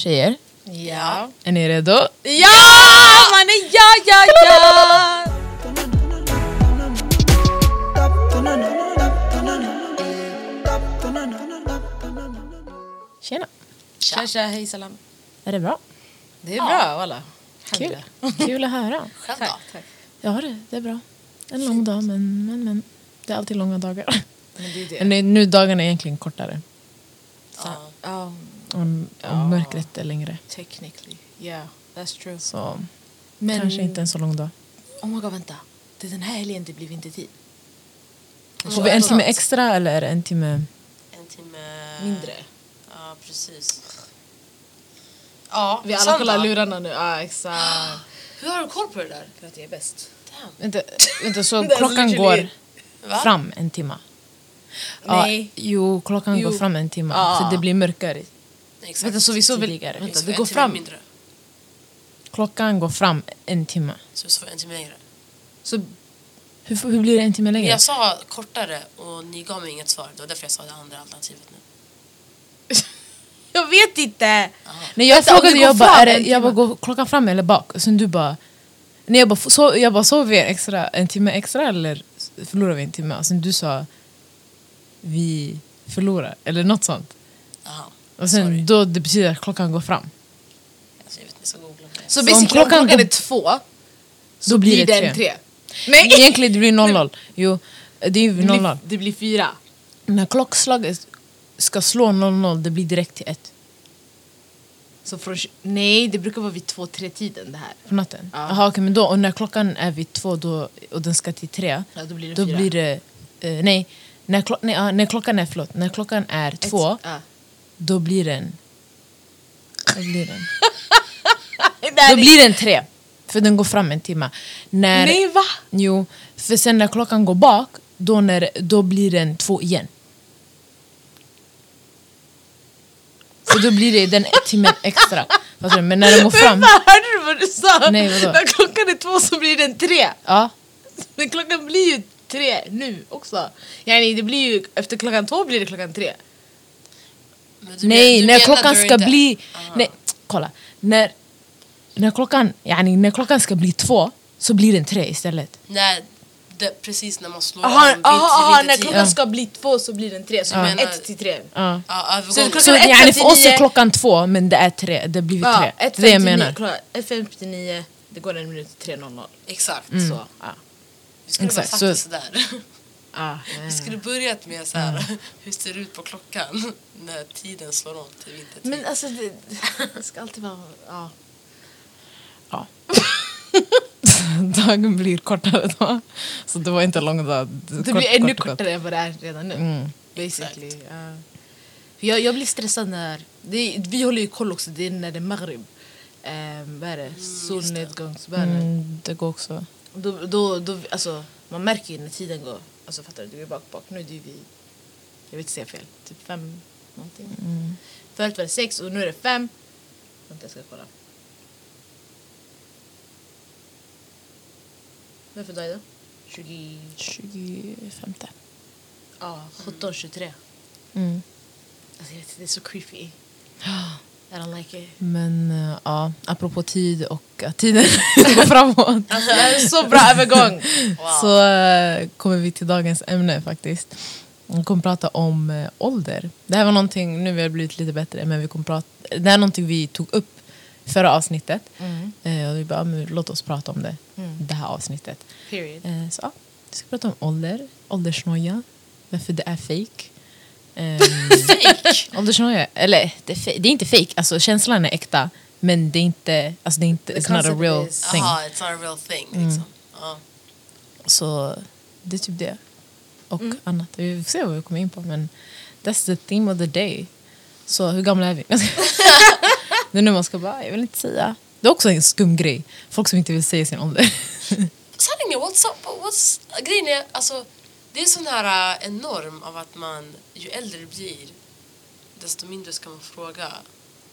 Tjejer, Ja. är ni redo? Ja! Mannen, ja, ja, ja! Tjena, Tja, tja, hej salam. är det bra? Det är bra, walla. Kul, kul att höra. Själv då? tack. Ja, det, det är bra. En lång dag, men, men, men det är alltid långa dagar. Men det är det. Nu- nu dagarna är egentligen kortare Ja. Ja, och, och mörkret är längre. technically. Yeah, that's true. Så Men, kanske inte en så lång dag. Oh my god, vänta. Det är den här helgen det blir vintertid. Får vi en timme extra eller är det en timme? En timme... Mindre. Ja, precis. Ja, Vi alla kollar lurarna nu. Ja, exakt. Hur har du koll på det där? För att jag är bäst. Damn. Vänta, vänta så klockan går Va? fram en timme? Ja, Nej. jo, klockan Jo. går fram en timme. Ja. Så det blir mörkare. Exakt. Vänta, så vi sover... Tidigare. Vänta, det en går fram. Mindre. Klockan går fram en timme. Så vi sover en timme längre. Så Hur, hur blir det en timme längre? Jag sa kortare och ni gav mig inget svar. Det var därför jag sa det andra alternativet nu. jag vet inte! Nej, jag Vänta, frågade jag bara, är det, jag bara går klockan fram eller bak? Sen du bara, nej, jag bara, så, jag bara sover vi en, extra, en timme extra eller förlorar vi en timme? Och sen du sa, vi förlorar, eller något sånt. Jaha. Och sen Sorry. då det betyder att klockan går fram. Alltså, jag vet inte, jag ska googla det. Så om basically om klockan klockan, går- är två så Då blir blir det den tre. tre. Nej! Egentligen det blir 00. Jo, det är ju Det 00. blir, det blir fyra. När klockslaget ska slå 00, det blir direkt till ett Så från, nej, det brukar vara vid två, tre tiden det här. på natten. Ja. Jaha, okej, men då, och när klockan är vid två då, och den ska till tre, Ja, då blir det då fyra. blir det... Eh, nej, när, klock, nej när klockan är förlåt, när klockan är Ett- två, Ja. Då blir den... Vad blir den? Då blir den tre, för den går fram en timme. När, Nej, va? Jo, för sen när klockan går bak, då, när, då blir den två igen. Så då blir det den timmen extra. Men när den går fram... Men hörde du vad du sa? Nej, vadå? När klockan är två så blir den tre. Ja, Men klockan blir ju tre nu också. Yani, det blir ju, efter klockan två blir det klockan tre. Du nej, du när menar klockan ska bli... Nej, kolla. När, när, klockan, yani, när klockan ska bli två så blir den tre istället. När det, precis när man slår Aha, vinter- aha, aha, när vintertid. klockan ska bli två så blir den tre. Så Ja. ja. ett till tre. Ja. Ja, övergång. Så klockan Så är yani, för oss är 1.59. klockan två, men det är tre. Det blir Ja, tre. Är det jag menar. 1.59, det går en minut till 3.00. Exakt. Så, ja. Vi skulle bara Exakt, sagt så- det sådär. Ah, Vi skulle börjat med så här, hur ser det ut på klockan när tiden slår om till vintertid. Men alltså, det, det ska alltid vara... Ja. Ja. Dagen blir kortare då. Så det var inte lång dag. Det blir ännu kortare än vad det är redan nu. Mm. Basically. ja. jag, jag blir stressad när... Det, vi håller ju koll också, det är när det är maghrib. Um, vad är det? Solnedgångsbönen. Mm, det går också. Då, då, då, alltså, man märker ju när tiden går. Alltså fattar du? Du är bak, bak. Nu är det ju vi... Jag vill inte säga fel. Typ fem någonting. Mm. Förut var det sex och nu är det fem. Vänta, jag ska kolla. Vad är för dag idag? 20... 25. Ja, 17, 23. Mm. Alltså, jag vet, det är så creepy. I don't like it. Men eh, ja, apropå tid och att tiden går framåt. Alltså, det är så bra övergång. Så eh, kommer vi till dagens ämne faktiskt. Vi kommer prata om eh, ålder. Det här var någonting, nu har vi blivit lite bättre, men vi kommer prata, det här är någonting vi tog upp förra avsnittet. Mm. Eh, och vi bara, men, låt oss prata om det, det här avsnittet. Period. Eh, så ja, vi ska prata om ålder, åldersnoja, varför det är fake. Um, Fake! åldersnoja, eller det är, fake, det är inte fake, alltså känslan är äkta. Men det är inte, alltså det är inte, The it's not a real is- thing. Jaha, it's not a real thing. Mm. Liksom. Ja. Så det är typ det. Och annat. Vi får se vad vi kommer in på. Men that's the theme of the day. Så hur gamla är vi? det är nu man ska bara, jag vill inte säga. Det är också en skum grej. Folk som inte vill säga sin ålder. Sanningen, what's up? What's, grejen är, alltså, det är sån här uh, en norm av att man, ju äldre du blir, desto mindre ska man fråga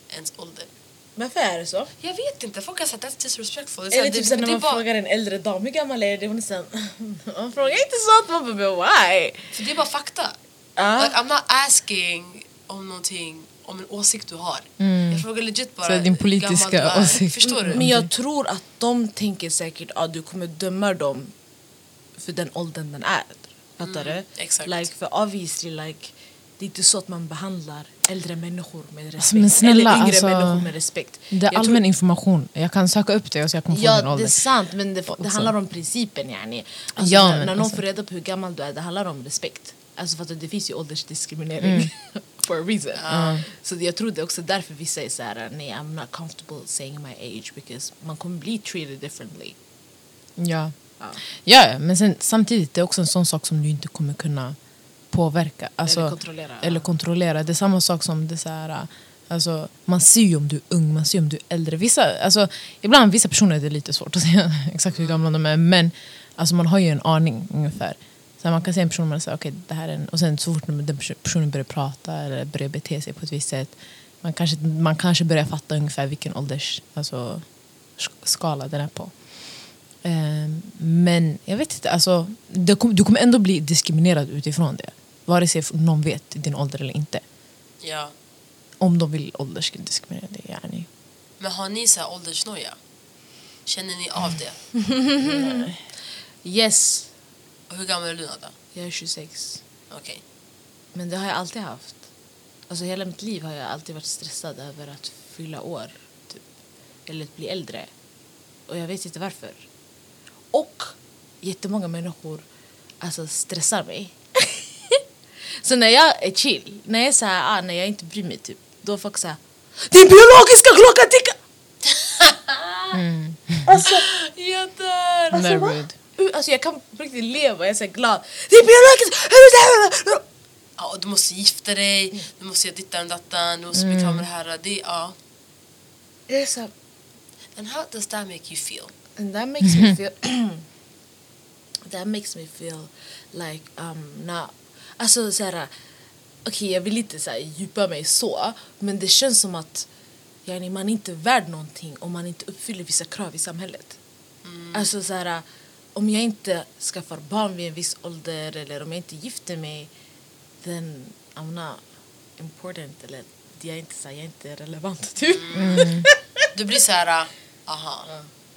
ens ålder. Varför är det så? Jag vet inte, folk har sagt that's disrespectful. Det är så Eller typ det- sen när det är man bara- frågar en äldre dam hur gammal är du? Hon är sen, man frågar inte sånt, man bara why? För det är bara fakta. Ja. Like, I'm not asking om någonting om en åsikt du har. Mm. Jag frågar legit bara Så din politiska åsikt. Förstår du? Men jag tror att de tänker säkert att du kommer döma dem för den åldern den är. Fattar du? exakt. Like, för obviously, like, det är inte så att man behandlar äldre människor med respekt. Alltså, men snälla, eller yngre alltså, människor med respekt. Det är Jag tror- allmän information. Jag kan söka upp det och så jag kommer få din Ja, det ålder. är sant, men det, det handlar om principen. Yani. Alltså, Ja, när, men när någon alltså- får reda på hur gammal du är, det handlar om respekt. Alltså för att det finns ju åldersdiskriminering. Mm. For a reason. Så jag tror det är också därför vi säger så här, nej I'm not comfortable saying my age because man kommer bli treated differently. Ja. Ja. men sen, samtidigt det är också en sån sak som du inte kommer kunna påverka. Alltså, Eller kontrollera. Eller kontrollera. Det är samma sak som det så här, alltså, man ser ju om du är ung, man ser ju om du är äldre. Vissa, alltså, ibland vissa personer är det lite svårt att säga exakt hur gamla de är men alltså, man har ju en aning ungefär. Så man kan se en person och man säger okej det här är en, och sen så fort den personen börjar prata eller börjar bete sig på ett visst sätt man kanske, man kanske börjar fatta ungefär vilken ålders alltså, skala den är på. Ehm, men jag vet inte, alltså, kom, du kommer ändå bli diskriminerad utifrån det. Vare sig någon vet din ålder eller inte. Ja. Om de vill åldersdiskriminera dig. Yani. Men har ni så här åldersnoja? Känner ni av det? Yes, Och hur gammal är du Nada? jag är 26. Okej. Men det har jag alltid haft. Alltså hela mitt liv har jag alltid varit stressad över att fylla år. Typ. Eller att bli äldre. Och jag vet inte varför. Och jättemånga människor alltså, stressar mig. så när jag är chill, när jag är så här, ah, när jag inte bryr mig typ, då är folk såhär Din biologiska klocka tickar! Alltså, Jag dör! alltså, va? alltså jag kan på riktigt leva, jag är så här glad. Din biologiska... Det? Ja, du måste gifta dig, du måste göra dittan och dattan, du måste bli klar med det här. Det, ja. Jag är så här, And how does that make you feel? And that makes me feel that makes me feel like um not alltså såhär okej jag vill inte såhär djupa mig så men det känns som att yani, man är inte värd någonting om man inte uppfyller vissa krav i samhället. Alltså såhär om jag inte skaffar barn vid en viss ålder eller om jag inte gifter mig then I'm not important eller jag är inte, så här, jag är inte relevant typ. Du blir så här, aha.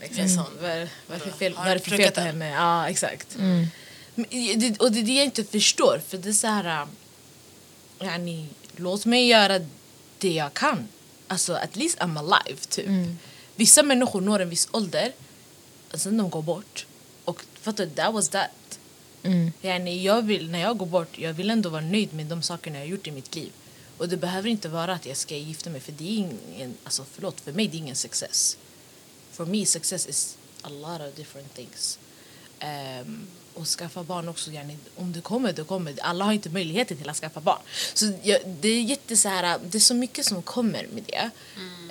Det är sån. Vad är vad är det för fel, Har vad är du det för fel på henne? Ja, exakt. Men, det, och det är det jag inte förstår. För det är så här... Yani, låt mig göra det jag kan. Alltså, at least I'm alive, typ. Vissa människor når en viss ålder, och sen de går bort. Och fattar du, that was that. Mm. Yani, jag vill, när jag går bort, jag vill ändå vara nöjd med de sakerna jag har gjort i mitt liv. Och det behöver inte vara att jag ska gifta mig, för det är ingen, alltså förlåt, för mig det är ingen success. For me success is a lot of different things. Ehm, och skaffa barn också, yani, om det kommer, det kommer. Alla har inte möjligheten till att skaffa barn. Så jag, det är jätte så här, det är så mycket som kommer med det.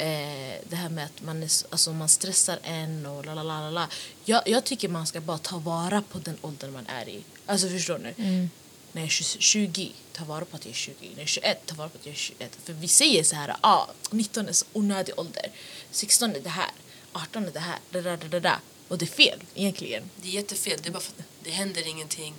Eh, det här med att man, är, alltså, man stressar en och la la la la, la. Jag, jag tycker man ska bara ta vara på den åldern man är i. Alltså förstår ni? När jag är 20, 20, ta vara på att jag är 20. När jag är 21, ta vara på att jag är 21. För vi säger så här, ah, 19 är så onödig ålder. 16 är det här. 18 är det här. Da, da, da, da, da. Och det är fel egentligen. Det är jättefel. Det är bara för att det händer ingenting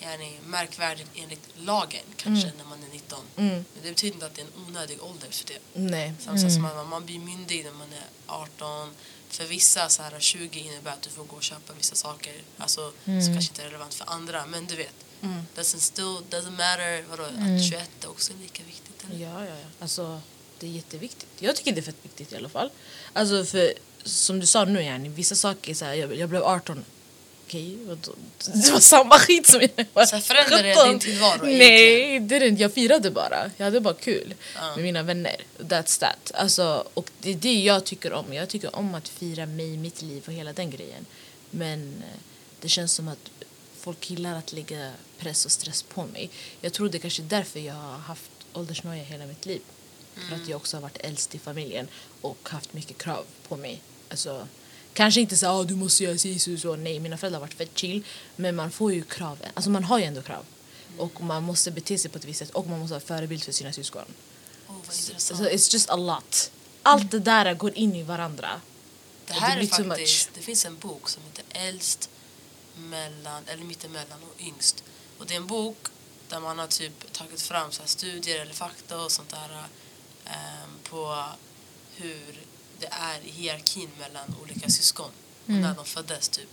yani, märkvärdigt enligt lagen kanske när man är 19. Men det betyder inte att det är en onödig ålder för det. Nej. Samma sak som man, man blir myndig när man är 18. För vissa så här 20 innebär att du får gå och köpa vissa saker. Alltså som kanske inte är relevant för andra. Men du vet. Doesn't still doesn't matter. Vadå, att 21 är också lika viktigt. Eller? Ja, ja, ja. Alltså, det är jätteviktigt. Jag tycker det är fett viktigt i alla fall. Alltså, för som du sa nu, yani, vissa saker, så här, jag, jag blev 18. Okej, vadå? det var samma skit som jag var Så förändrade det 17. din tillvaro Nej, det didn't. jag firade bara. Jag hade bara kul Ja. med mina vänner. That's that. Alltså, och det är det jag tycker om. Jag tycker om att fira mig, mitt liv och hela den grejen. Men eh, det känns som att folk gillar att lägga press och stress på mig. Jag tror det är kanske är därför jag har haft åldersnoja hela mitt liv. För att jag också har varit äldst i familjen och haft mycket krav på mig. Alltså, kanske inte så ah, du måste göra si så, så. Nej, mina föräldrar har varit fett chill. Men man får ju krav. Alltså man har ju ändå krav. Och man måste bete sig på ett visst sätt och man måste vara förebild för sina syskon. Oh, Så intressant. it's just a lot. Allt det där går in i varandra. Det här det är faktiskt, det finns en bok som heter Äldst, mellan, eller mittemellan och yngst. Och det är en bok där man har typ tagit fram så studier eller fakta och sånt där ehm, på hur det är i hierarkin mellan olika syskon och Mm. när de föddes typ.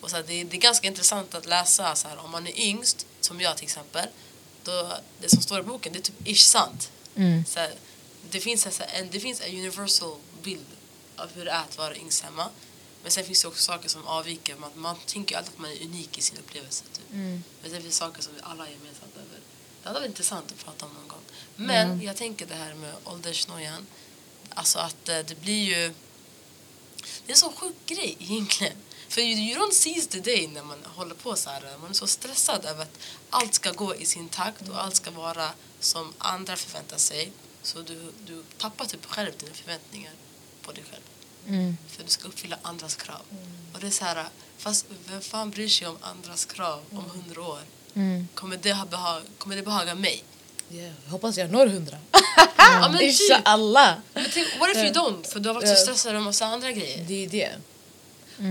Och så här, det, det är ganska intressant att läsa så här, om man är yngst, som jag till exempel, då, det som står i boken det är typ ish sant. Mm. Så här, det, finns här, en, det finns en universal bild av hur det är att vara yngst hemma. Men sen finns det också saker som avviker. Man, man tänker ju alltid att man är unik i sin upplevelse. Typ. Mm. Men det finns saker som vi alla är gemensamt över. Det hade varit intressant att prata om någon gång. Men Mm. jag tänker det här med åldersnojan. Alltså att eh, det blir ju... Det är en så sjuk grej egentligen. För you, don't seize the day när man håller på så här. Man är så stressad över att allt ska gå i sin takt och allt ska vara som andra förväntar sig. Så du, du tappar typ själv dina förväntningar på dig själv. Mm. För du ska uppfylla andras krav. Och det är så här, fast vem fan bryr sig om andras krav om hundra år? Mm. Kommer det, ha behag, kommer det behaga mig? Yeah, jag hoppas jag når hundra. Ja, men typ. Inshallah. Men tänk, what if you don't? För du har varit så stressad över massa andra grejer. Det är det.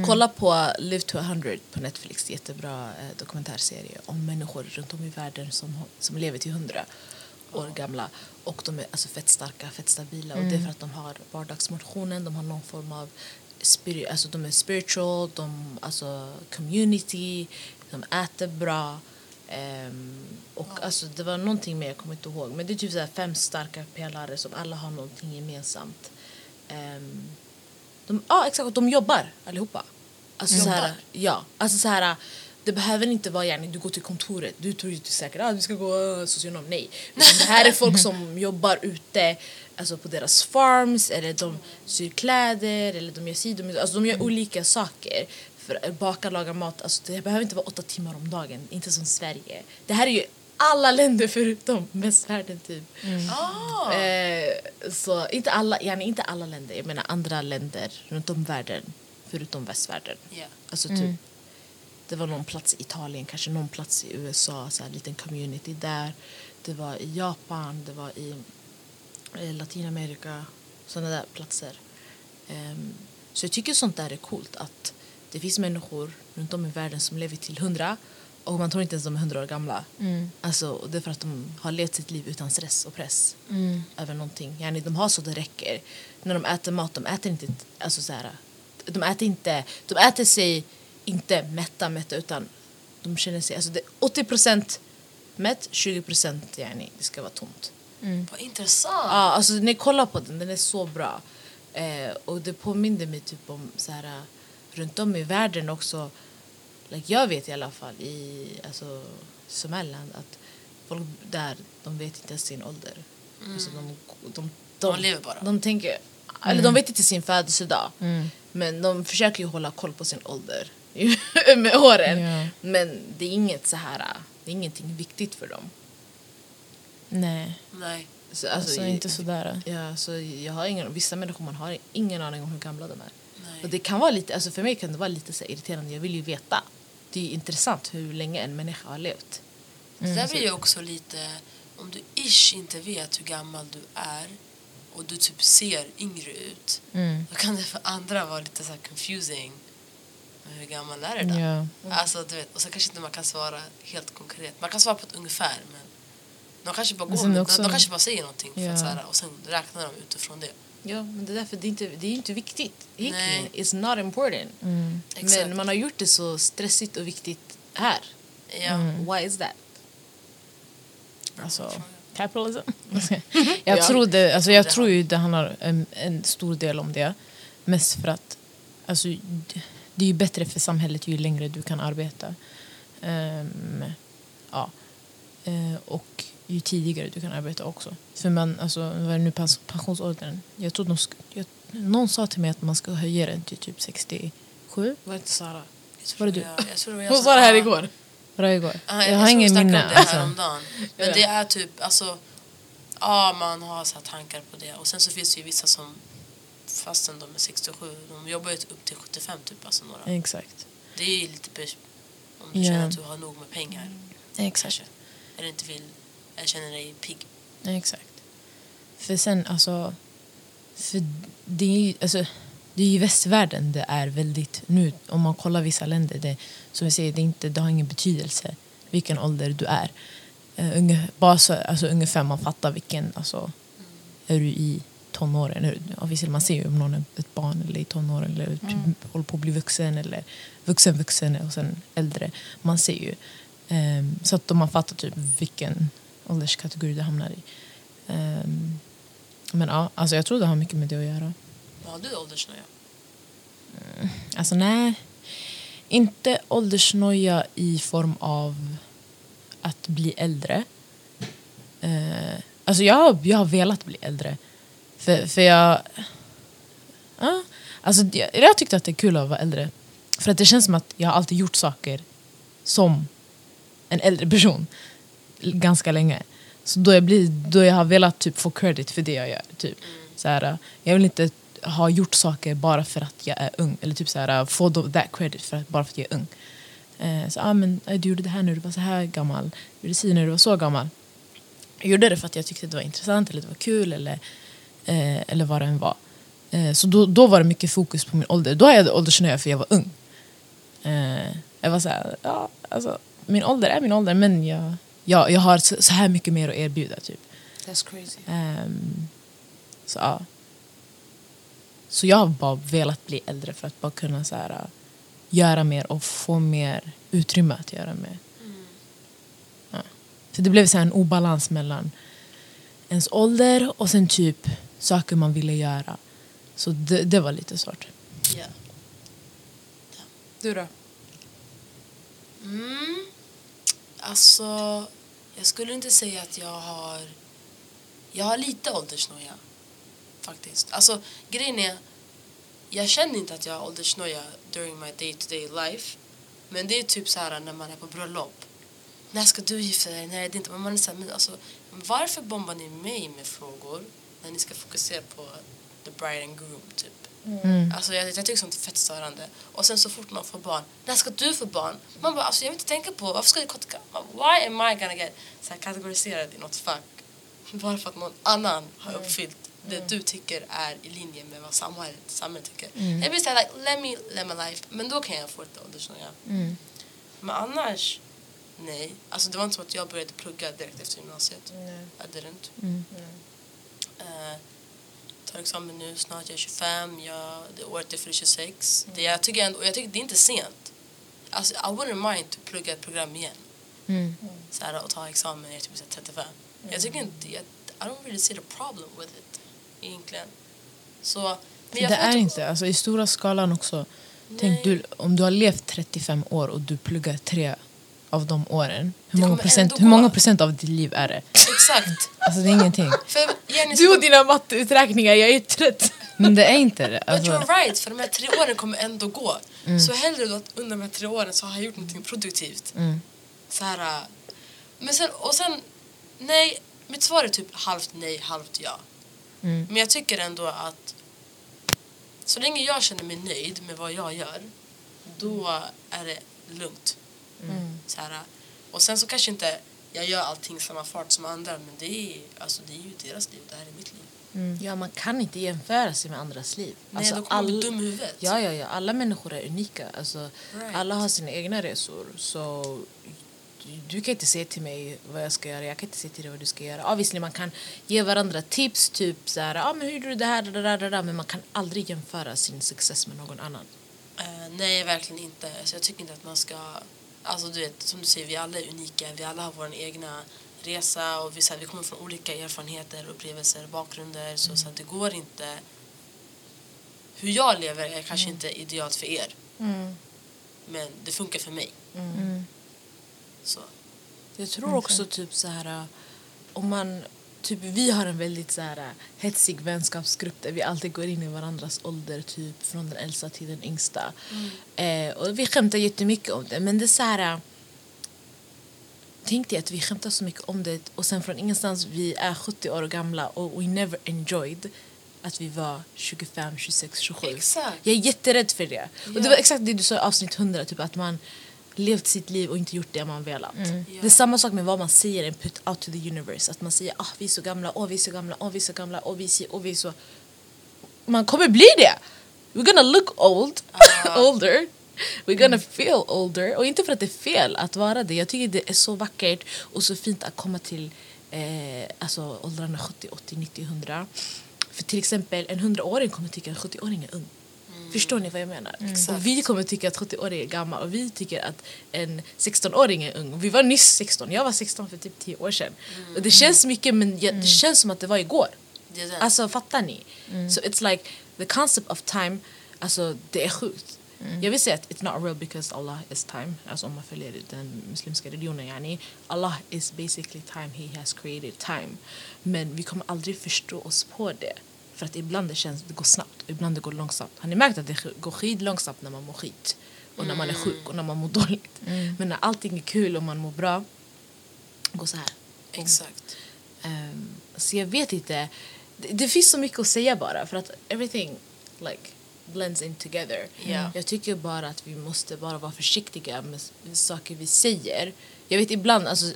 Kolla på Live to 100 på Netflix. Jättebra eh, dokumentärserie om människor runt om i världen som, som lever till 100 år gamla. Och de är alltså fett starka, fett stabila. Och det är för att de har vardagsmotionen, de har någon form av spiri- alltså de är spiritual, de, alltså community, de äter bra. Ehm, och alltså det var någonting mer, jag kommer inte ihåg. Men det är typ så fem starka pelare som alla har någonting gemensamt. Ehm, de, ja, exakt. De jobbar allihopa. Alltså, så här, ja, alltså så här, det behöver inte vara yani, du går till kontoret. Du tror ju säkert att ah, vi ska gå uh, socionom. Nej. Utan det här är folk som jobbar ute alltså på deras farms eller de syr kläder eller de gör si, de, gör- alltså de gör olika saker. För att baka, laga mat. Alltså, det behöver inte vara åtta timmar om dagen. Inte som Sverige. Det här är ju alla länder förutom västvärlden typ. Ah. Eh, så inte alla, yani inte alla länder, jag menar andra länder runt om världen förutom västvärlden. Ja. Alltså typ, det var någon plats i Italien, kanske någon plats i USA, så här, liten community där. Det var i Japan, det var i eh, Latinamerika, sådana där platser. Ehm, så jag tycker sånt där är coolt att det finns människor runt om i världen som lever till hundra och man tror inte ens de är hundra år gamla. Mm. Alltså, och det är för att de har levt sitt liv utan stress och press Mm. över någonting. Yani, de har så det räcker. När de äter mat, de äter inte, alltså så här, de äter inte, de äter sig inte mätta, mätta utan de känner sig, alltså det är 80% mätt, 20% yani, det ska vara tomt. Vad intressant. Ja, alltså när jag kollar på den, den är så bra. Eh, och det påminner mig typ om så här, runt om i världen också. Like, jag vet i alla fall i alltså, Somaliland att folk där, de vet inte ens sin ålder. Alltså, de, de, de, De lever bara. De tänker, eller de vet inte sin födelsedag. Mm. Men de försöker ju hålla koll på sin ålder med åren. Ja. Men det är inget så här, det är ingenting viktigt för dem. Nej, Nej. Så, alltså, i- inte sådär. Ja, så jag har ingen, vissa människor man har ingen aning om hur gamla de är. Och det kan vara lite, alltså för mig kan det vara lite så irriterande. Jag vill ju veta. Det är intressant hur länge en människa har levt. Det där blir ju också lite... Om du ish inte vet hur gammal du är och du typ ser yngre ut Mm. då kan det för andra vara lite så här confusing. Hur gammal är du då? Ja. Alltså, du vet, och så kanske inte man kan svara helt konkret. Man kan svara på ett ungefär men de kanske bara, går med, också- de, de kanske bara säger någonting för Ja. att, så här, och sen räknar de utifrån det. Ja, men det är därför det är inte, det är inte viktigt. Egentligen, it's not important. Mm. Men man har gjort det så stressigt och viktigt här. Ja. Why is that? Alltså, capitalism. jag, Ja. tror det, alltså, jag tror ju det handlar en, en stor del om det. Mest för att alltså, det är ju bättre för samhället ju längre du kan arbeta. Ehm, ja. Eh, och ju tidigare du kan arbeta också. För man, alltså, vad är det nu pens- pensionsåldern? Jag tror de sk- jag, någon sa till mig att man ska höja den till typ 67. Var inte Sara? Jag Var det du? Jag, jag tror det jag Hon sa det här igår. Var det igår? Ja, jag har ingen minne. det Alltså. häromdagen. Men det är typ, alltså, ja man har så tankar på det. Och sen så finns det ju vissa som, fastän de är 67, de jobbar ju upp till 75 typ, alltså några. Exakt. Det är ju lite om du Ja. känner att du har nog med pengar. Exakt. Kanske. Eller inte vill, känner dig pigg. Exakt. För sen, alltså... För det är ju alltså, det är ju västvärlden det är väldigt... Nu, om man kollar vissa länder, det, som vi säger, det, är inte, det har ingen betydelse vilken ålder du är. Uh, unge, bara så, alltså, ungefär man fattar vilken... Alltså, är du i tonåren. Obviously, man ser ju om någon är ett barn eller i tonåren eller typ håller på att bli vuxen eller vuxen vuxen och sen äldre. Man ser ju. Ehm, så att man fattar typ vilken ålderskategori det hamnar i. Ehm, men ja, alltså jag tror det har mycket med det att göra. Har du åldersnoja? Alltså nej, inte åldersnoja i form av att bli äldre. Eh, alltså jag, har- jag har velat bli äldre. För, för jag... Ja, alltså jag, jag tyckte att det är kul att vara äldre. För att det känns som att jag alltid gjort saker som en äldre person ganska länge. Så då jag, blir, då jag har velat typ få credit för det jag gör. Typ. Så här, äh, jag vill inte ha gjort saker bara för att jag är ung. Eller typ så här, äh, få that credit för att, bara för att jag är ung. Eh, så, ah, men, äh, du gjorde det här när du var så här gammal. Du gjorde det när du var så gammal. Jag gjorde det för att jag tyckte det var intressant eller det var kul eller, eh, eller vad det än var. Eh, så då, då var det mycket fokus på min ålder. Då hade jag åldersnöja för jag var ung. Eh, jag var så här, ja, alltså, min ålder är min ålder men jag, jag, jag har så, så här mycket mer att erbjuda. Typ. That's crazy. Ehm, så ja. Så jag har bara velat bli äldre för att bara kunna så här, göra mer och få mer utrymme att göra mer. Ja. För det blev så här en obalans mellan ens ålder och sen typ saker man ville göra. Så det, det var lite svårt. Ja. Du då? Mm. Alltså, jag skulle inte säga att jag har... Jag har lite åldersnoja, faktiskt. Alltså, grejen är... Jag känner inte att jag har åldersnoja during my day-to-day life. Men det är typ så här när man är på bröllop. När ska du gifta dig? Nej, det är inte. Men man är så här, men alltså, varför bombar ni mig med frågor när ni ska fokusera på the bride and groom, typ? Mm. Alltså jag, jag tycker sånt är fett störande. Och sen så fort någon får barn, när ska du få barn? Man bara, alltså jag vill inte tänka på, varför ska jag Why am I gonna get så här, kategoriserad i något fack? Bara för att någon annan har uppfyllt det du tycker är i linje med vad samhället, samhället tycker. Jag blir såhär, like, let me live my life. Men då kan jag få lite åldersnoja. Mm. Men annars, nej. Alltså det var inte så att jag började plugga direkt efter gymnasiet. I didn't. Mm. Eh, tar examen nu, snart jag är 25, jag, det året är fyller 26. Det, jag, tycker ändå, jag tycker det är inte sent. Alltså, I wouldn't mind att plugga ett program igen. Mm. Så här, och ta examen när jag är typ så här 35. Jag tycker inte, jag, I don't really see the problem with it. Egentligen. Så, men jag det är inte, alltså i stora skalan också. Tänk du, om du har levt 35 år och du pluggar tre av de åren. Hur många, procent, hur många procent av ditt liv är det? Exakt. Alltså det är ingenting. För Jenny, Du och dina matteuträkningar, jag är trött. Men det är inte det. But Alltså, you're right, för de här tre åren kommer ändå gå. Så hellre då att under de här tre åren så har jag gjort någonting produktivt. mm, Så här, äh, men sen, och sen, nej, mitt svar är typ halvt nej, halvt ja. mm, Men jag tycker ändå att så länge jag känner mig nöjd med vad jag gör, då är det lugnt. Så här, äh, och sen så kanske inte jag gör allting i samma fart som andra, men det är, alltså, det är ju deras liv, det här är mitt liv. Ja, man kan inte jämföra sig med andras liv. Nej, Alltså, då kommer all- dum huvudet. Ja, ja, ja. Alla människor är unika. Alltså, Right. Alla har sina egna resor. Så du kan inte säga till mig vad jag ska göra. Jag kan inte säga till dig vad du ska göra. Obviously, man kan ge varandra tips. Typ så här, ah, men hur gjorde du det här? Det där, det där. Men man kan aldrig jämföra sin success med någon annan. Eh, nej, verkligen inte. Så jag tycker inte att man ska... Alltså du vet, som du säger, vi alla är unika. Vi alla har vår egna resa och vi, så här, vi kommer från olika erfarenheter, upplevelser, bakgrunder. Så, så att det går inte... Hur jag lever är kanske inte idealt för er. Men det funkar för mig. mm, Så. Jag tror också typ så här om man typ vi har en väldigt så här hetsig vänskapsgrupp där vi alltid går in i varandras ålder typ från den äldsta till den yngsta. Eh, och vi skämtar jättemycket om det men det är så här Tänk dig att vi skämtar så mycket om det och sen från ingenstans vi är 70 år gamla och we never enjoyed att vi var 25, 26, 27. Exakt. Jag är jätterädd för det. Och det Ja. var exakt det du sa i avsnitt 100, typ att man levt sitt liv och inte gjort det man velat. Det är samma sak med vad man säger and put out to the universe. Att man säger ah, vi är så gamla, åh vi är så gamla, åh vi är så gamla, åh vi är si, åh vi är så... Man kommer bli det! We're gonna look old, older. We're gonna feel older. Och inte för att det är fel att vara det. Jag tycker det är så vackert och så fint att komma till eh, alltså åldrarna 70, 80, 90, 100. För till exempel en 100-åring kommer tycka att en 70-åring är ung. Förstår ni vad jag menar? Exakt. Och vi kommer tycka att 70-åring är gammal och vi tycker att en 16-åring är ung. Vi var nyss 16, jag var 16 för typ 10 år sedan. Och det känns mycket men jag, det känns som att det var igår. Det. Alltså fattar ni? So it's like the concept of time, alltså det är sjukt. Jag vill säga att it's not real because Allah is time. Alltså om man följer den muslimska religionen yani. Allah is basically time, he has created time. Men vi kommer aldrig förstå oss på det. För att ibland det känns, det går snabbt ibland det går långsamt. Har ni märkt att det går skitlångsamt när man mår skit? Och när man är sjuk och när man mår dåligt. Men när allting är kul och man mår bra, går så här. Exakt. Ehm, så jag vet inte. Det, det finns så mycket att säga bara för att everything like blends in together. Ja. Jag tycker bara att vi måste bara vara försiktiga med, saker vi säger. Jag vet ibland, alltså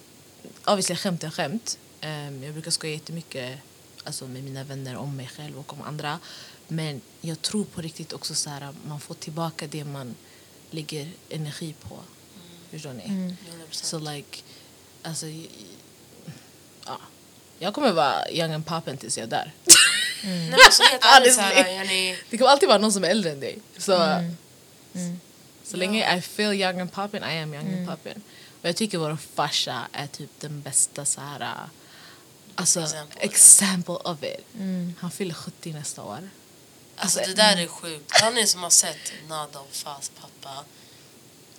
obviously skämt är skämt. Ehm, jag brukar skoja jättemycket alltså, med mina vänner om mig själv och om andra. Men jag tror på riktigt också så här man får tillbaka det man lägger energi på. Förstår ni? 100%. Så like, alltså, ja. Jag kommer vara young and poppin tills jag dör. Nej, men alltså, helt ärligt, Honestly. såhär, yani, Det kommer alltid vara någon som är äldre än dig. Så, så länge I feel young and poppin, I am young and poppin. Och jag tycker vår farsa är typ den bästa så här, alltså, Example, example, of it. Han fyller 70 nästa år. Alltså det där är sjukt. Ni som har sett Nada och Fas pappa.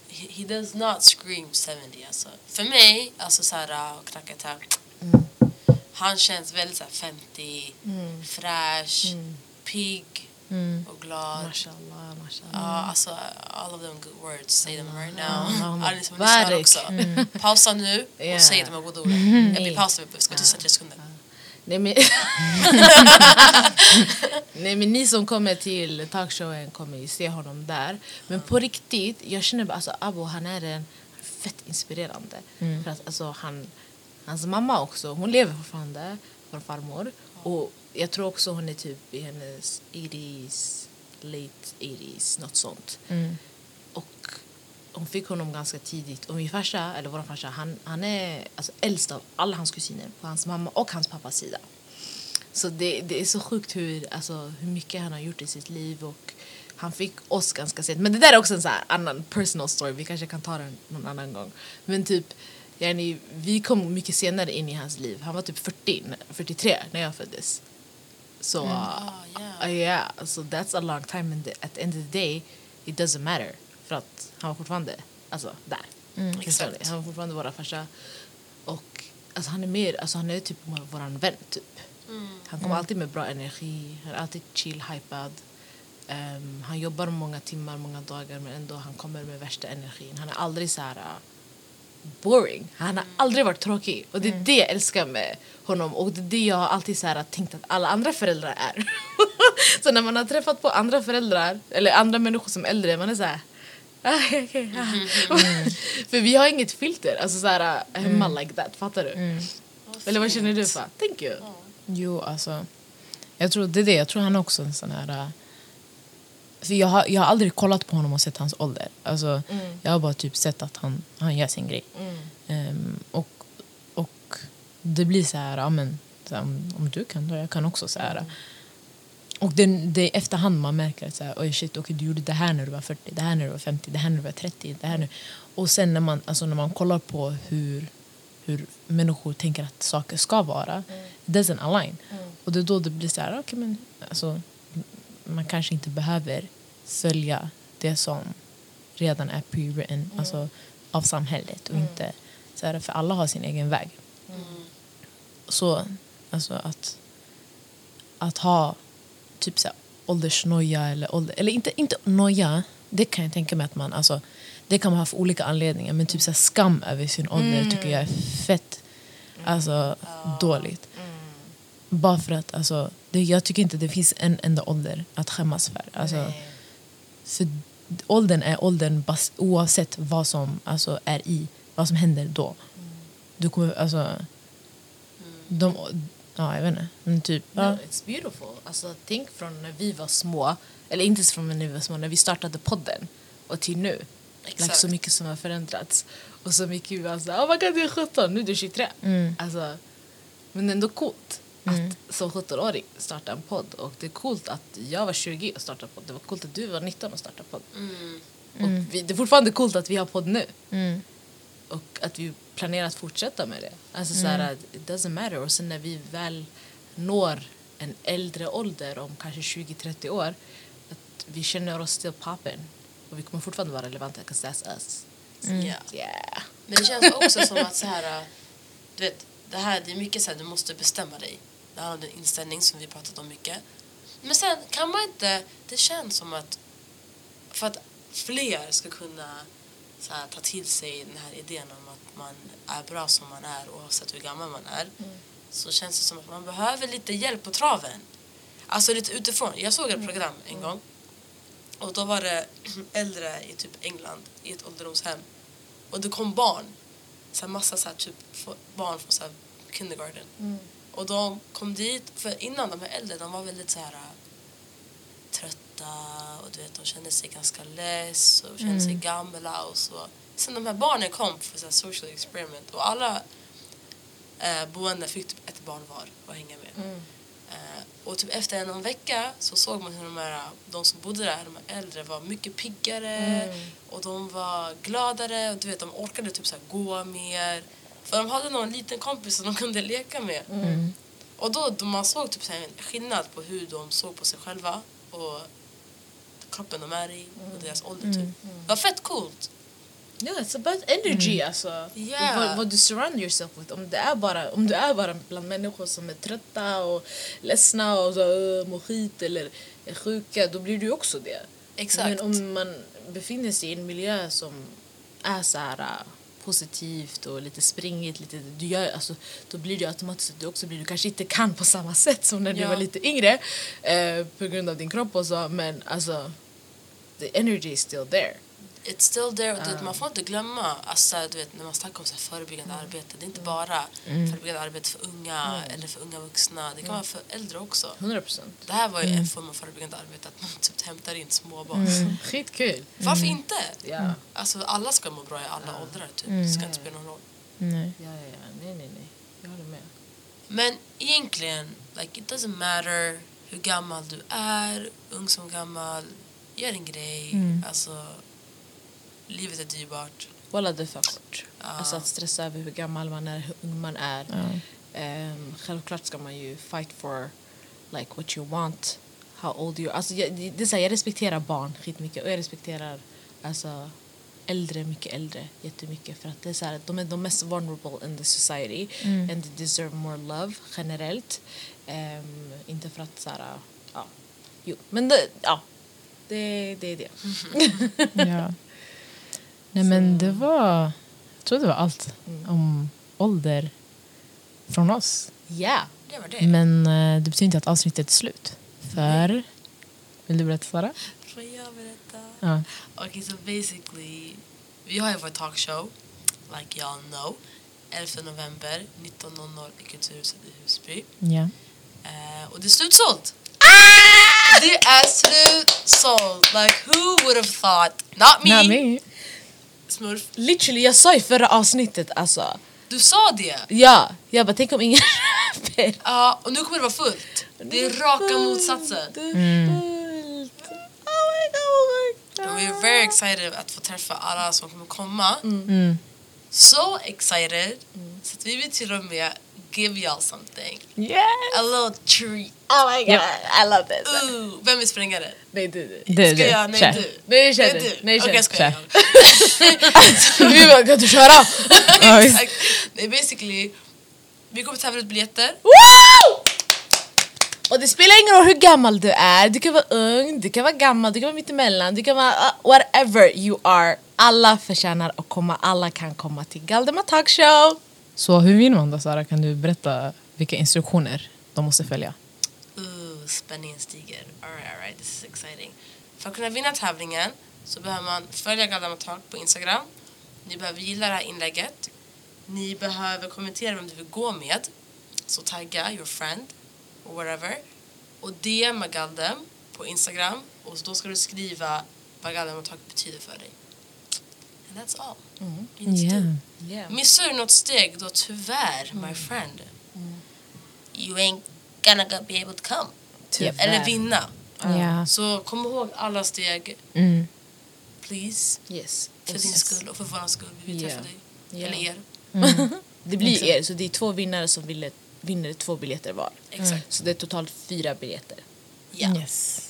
He, he does not scream 70 alltså. För mig, alltså såhär och knacka här. Han känns väldigt såhär 50, fräsch, pigg och glad. Mashallah, mashallah. Ja, alltså all of them good words. Say them right now. Alla ni som lyssnar också. Pausa nu och säg det med goda ord. Jag blir pausad, jag ska tysta tre sekunder. Nej men, Nej men ni som kommer till talkshowen kommer ju se honom där. Men på riktigt, jag känner bara alltså Abo han är en fett inspirerande. För att alltså han, hans mamma också, hon lever fortfarande, vår farmor. Och jag tror också hon är typ i hennes 80s, late 80s, något sånt. Och hon fick honom ganska tidigt. Och min farsa, eller vår farsa, han, han är alltså, äldst av alla hans kusiner på hans mamma och hans pappas sida. Så det, det är så sjukt hur, alltså, hur mycket han har gjort i sitt liv och han fick oss ganska sent. Men det där är också en så här annan personal story, vi kanske kan ta den någon annan gång. Men typ, yani, vi kom mycket senare in i hans liv. Han var typ 40, 43 när jag föddes. Så, Ah, yeah. uh, yeah, so that's a long time and at the end of the day it doesn't matter. För att han var fortfarande alltså, där. Exakt. Han var fortfarande våra farsa. Och alltså, han är mer, alltså, han är typ vår vän typ. Han kommer alltid med bra energi, han är alltid chill, hypad. Ehm, han jobbar många timmar, många dagar men ändå han kommer med värsta energin. Han är aldrig så här uh, boring. Han har aldrig varit tråkig. Och det är det jag älskar med honom. Och det är det jag alltid så här tänkt att alla andra föräldrar är. så när man har träffat på andra föräldrar, eller andra människor som är äldre, man är så här ah, ah." För vi har inget filter, alltså så här, uh, hemma like that, fattar du? Eller vad känner du för? Thank you. Jo, alltså. Jag tror, det är det. Jag tror han är också en sån här... äh, För jag, har, jag har aldrig kollat på honom och sett hans ålder. Alltså, Jag har bara typ sett att han, han gör sin grej. Ehm, och, och det blir så här, ja, men, så här om, om du kan då, jag kan också. Så här. Och det, det är efterhand man märker att så här, oj shit, okay, du gjorde det här när du var 40, det här när du var 50, det här när du var 30. Det här nu. Och sen när man, alltså, när man kollar på hur, hur människor tänker att saker ska vara, it doesn't align. Och det är då det blir så här, okay, men, alltså, man kanske inte behöver följa det som redan är pre-written alltså, av samhället. Och inte, så här, för alla har sin egen väg. Så alltså, att, att ha typ så här, åldersnoja eller, ålder, eller inte, inte noja, det kan jag tänka mig att man, alltså, det kan man ha för olika anledningar, men typ så här, skam över sin ålder tycker jag är fett alltså, dåligt. Bara för att alltså, det, jag tycker inte det finns en enda ålder att skämmas för. Alltså, för åldern är åldern bas, oavsett vad som alltså, är i, vad som händer då. Du kommer, alltså, de, ja jag vet inte, men typ, No, ja. it's beautiful. Alltså, tänk från när vi var små, eller inte från när vi var små, när vi startade podden och till nu. Like, Exakt. så mycket som har förändrats. Och så mycket vi var såhär, oh my god du är 17, nu är du 23. Mm. Alltså, Men ändå coolt att som 17-åring starta en podd. Och det är coolt att jag var 20 och startade podd. Det var coolt att du var 19 och startade podd. Mm. Och vi, det är fortfarande coolt att vi har podd nu. Mm. Och att vi planerar att fortsätta med det. Alltså så här, it doesn't matter. Och sen när vi väl når en äldre ålder om kanske 20-30 år att vi känner oss still poppin. Och vi kommer fortfarande vara relevanta because that's us. Ja. Yeah. Men det känns också som att så här, du vet, det här det är mycket så här, du måste bestämma dig. Det handlar om din inställning som vi pratat om mycket. Men sen kan man inte, det känns som att för att fler ska kunna så här, ta till sig den här idén om att man är bra som man är oavsett hur gammal man är så känns det som att man behöver lite hjälp på traven. Alltså lite utifrån. Jag såg ett program en gång och då var det äldre i typ England i ett ålderdomshem och det kom barn. Så här massa så här, typ barn från så här kindergarten. Och de kom dit, för innan de här äldre, de var väldigt så här trötta och du vet, de kände sig ganska less och kände sig gamla och så. Sen de här barnen kom för så social experiment och alla eh, boende fick typ ett barn var att hänga med. Eh, och typ efter en, vecka så såg man hur de, här, de som bodde där, de här äldre, var mycket piggare och de var gladare och du vet, de orkade typ så gå mer. För de hade någon liten kompis som de kunde leka med. Och då, då man såg typ så här en skillnad på hur de såg på sig själva och kroppen de är i och deras ålder typ. Det var fett coolt. Yeah, it's about energy alltså. Yeah. Vad, vad du surround yourself with. Om, det är bara, om du är bara bland människor som är trötta och ledsna och så, uh, mår skit eller är sjuka, då blir du också det. Exakt. Men om man befinner sig i en miljö som är så här uh, positivt och lite springigt, lite, du gör, alltså, då blir det automatiskt att du också blir, du kanske inte kan på samma sätt som när du Ja. var lite yngre eh, på grund av din kropp och så, men alltså the energy is still there. It's still there. Vet, man får inte glömma, alltså, du vet, när man snackar om så här förebyggande arbete, det är inte bara förebyggande arbete för unga eller för unga vuxna, det kan vara för äldre också. 100 procent. Det här var ju en form av förebyggande arbete, att man typ hämtar in småbarn. Skitkul. Varför inte? Ja. Alltså alla ska må bra i alla åldrar typ, det ska inte spela någon roll. Nej. Ja, ja, ja. Nej, nej, nej. Jag håller med. Men egentligen, like, it doesn't matter hur gammal du är, ung som gammal, gör en grej. Alltså, livet är dyrbart. Walla, det är för kort. Ja. Alltså att stressa över hur gammal man är, hur ung man är. Ja. Ehm, självklart ska man ju fight for like what you want, how old you are. Alltså, jag, det, är så här, jag respekterar barn skitmycket och jag respekterar alltså, äldre, mycket äldre jättemycket för att det är så här, de är de mest vulnerable in the society and they deserve more love generellt. Ehm, inte för att så här, ja, jo, men det, ja, det, det är det. Ja. Nej men det var, jag tror det var allt om ålder från oss. Ja. Det var det. Men eh, det betyder inte att avsnittet är slut. För, vill du berätta Sara? Får jag berätta? Ja. Okej, så basically, vi har ju vår talkshow, like y'all know, 11 november 19.00 i Kulturhuset i Husby. ja. Eh, och det är slutsålt! Det är slutsålt! Like who would have thought? Not me! Not me. Smurf, Literally, jag sa i förra avsnittet alltså. du sa det! Ja, jag bara tänk om ingen köper. Ja, och nu kommer det vara fullt. Det är raka motsatsen. Det är fullt. Oh my god, oh my And god. we're very excited att få träffa alla som kommer komma. Mm. So excited så att vi vill till och med give y'all something. Yes! A little treat. Oh my god, Yep. I love this. Ooh, vem vill spränga det? Nej, du, du. Ska jag? Nej, Kör. du. Nej, kör du. Nej, kör. Okej, jag skojar. Kör. Vi bara, kan du köra? Exakt. Nej, basically, vi kommer tävla ut biljetter. Woo! Och det spelar ingen roll hur gammal du är, du kan vara ung, du kan vara gammal, du kan vara mittemellan, du kan vara uh, whatever you are. Alla förtjänar att komma, alla kan komma till Galdemar Talk Show. Så hur vinner man då Sara? Kan du berätta vilka instruktioner de måste följa? Ooh, spänningen stiger. Alright, alright, this is exciting. För att kunna vinna tävlingen så behöver man följa Galdemar Talk på Instagram. Ni behöver gilla det här inlägget. Ni behöver kommentera vem du vill gå med. Så tagga your friend or whatever. Och DMa Galdem på Instagram. Och då ska du skriva vad Galdemar Talk betyder för dig. And that's all. Do. Yeah. Yeah. Missar du något steg då tyvärr, my friend, you ain't gonna go- be able to come. Tyvärr. Eller vinna. Ja. Så kom ihåg alla steg, Mm. please. Yes. För Och din skull och för vår skull. Vi vill Ja. träffa dig. Eller er. Det blir er, så det är två vinnare som vinner, vinner två biljetter var. Exakt. Så det är totalt fyra biljetter. Ja. Yes.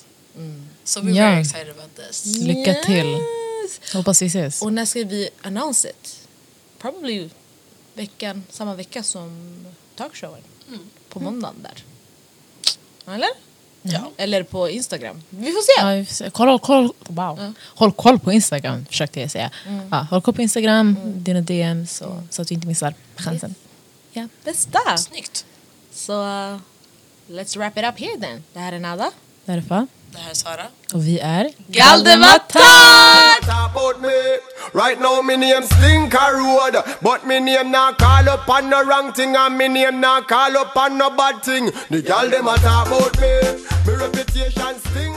So we're Ja. very excited about this. Lycka till. Yes. Hoppas vi ses. Och när ska vi announce it? Probably veckan, samma vecka som talkshowen. På måndagen där. Eller? Ja. Eller på Instagram. Vi får se. Ja, vi får se. koll, koll, wow. håll koll på Instagram försökte jag säga. Ja, håll koll på Instagram, dina DM så, så att du inte missar chansen. Ja. Bästa! Snyggt. Så uh, let's wrap it up here then. Det här är Nada. Det här är Sara. Och vi är Galdematat! Talk about me. Right now, me name Slinker Road, but me name not call up on no wrong thing, and me name not call up on no bad thing. The gal dem a talk about me. Me reputation stink.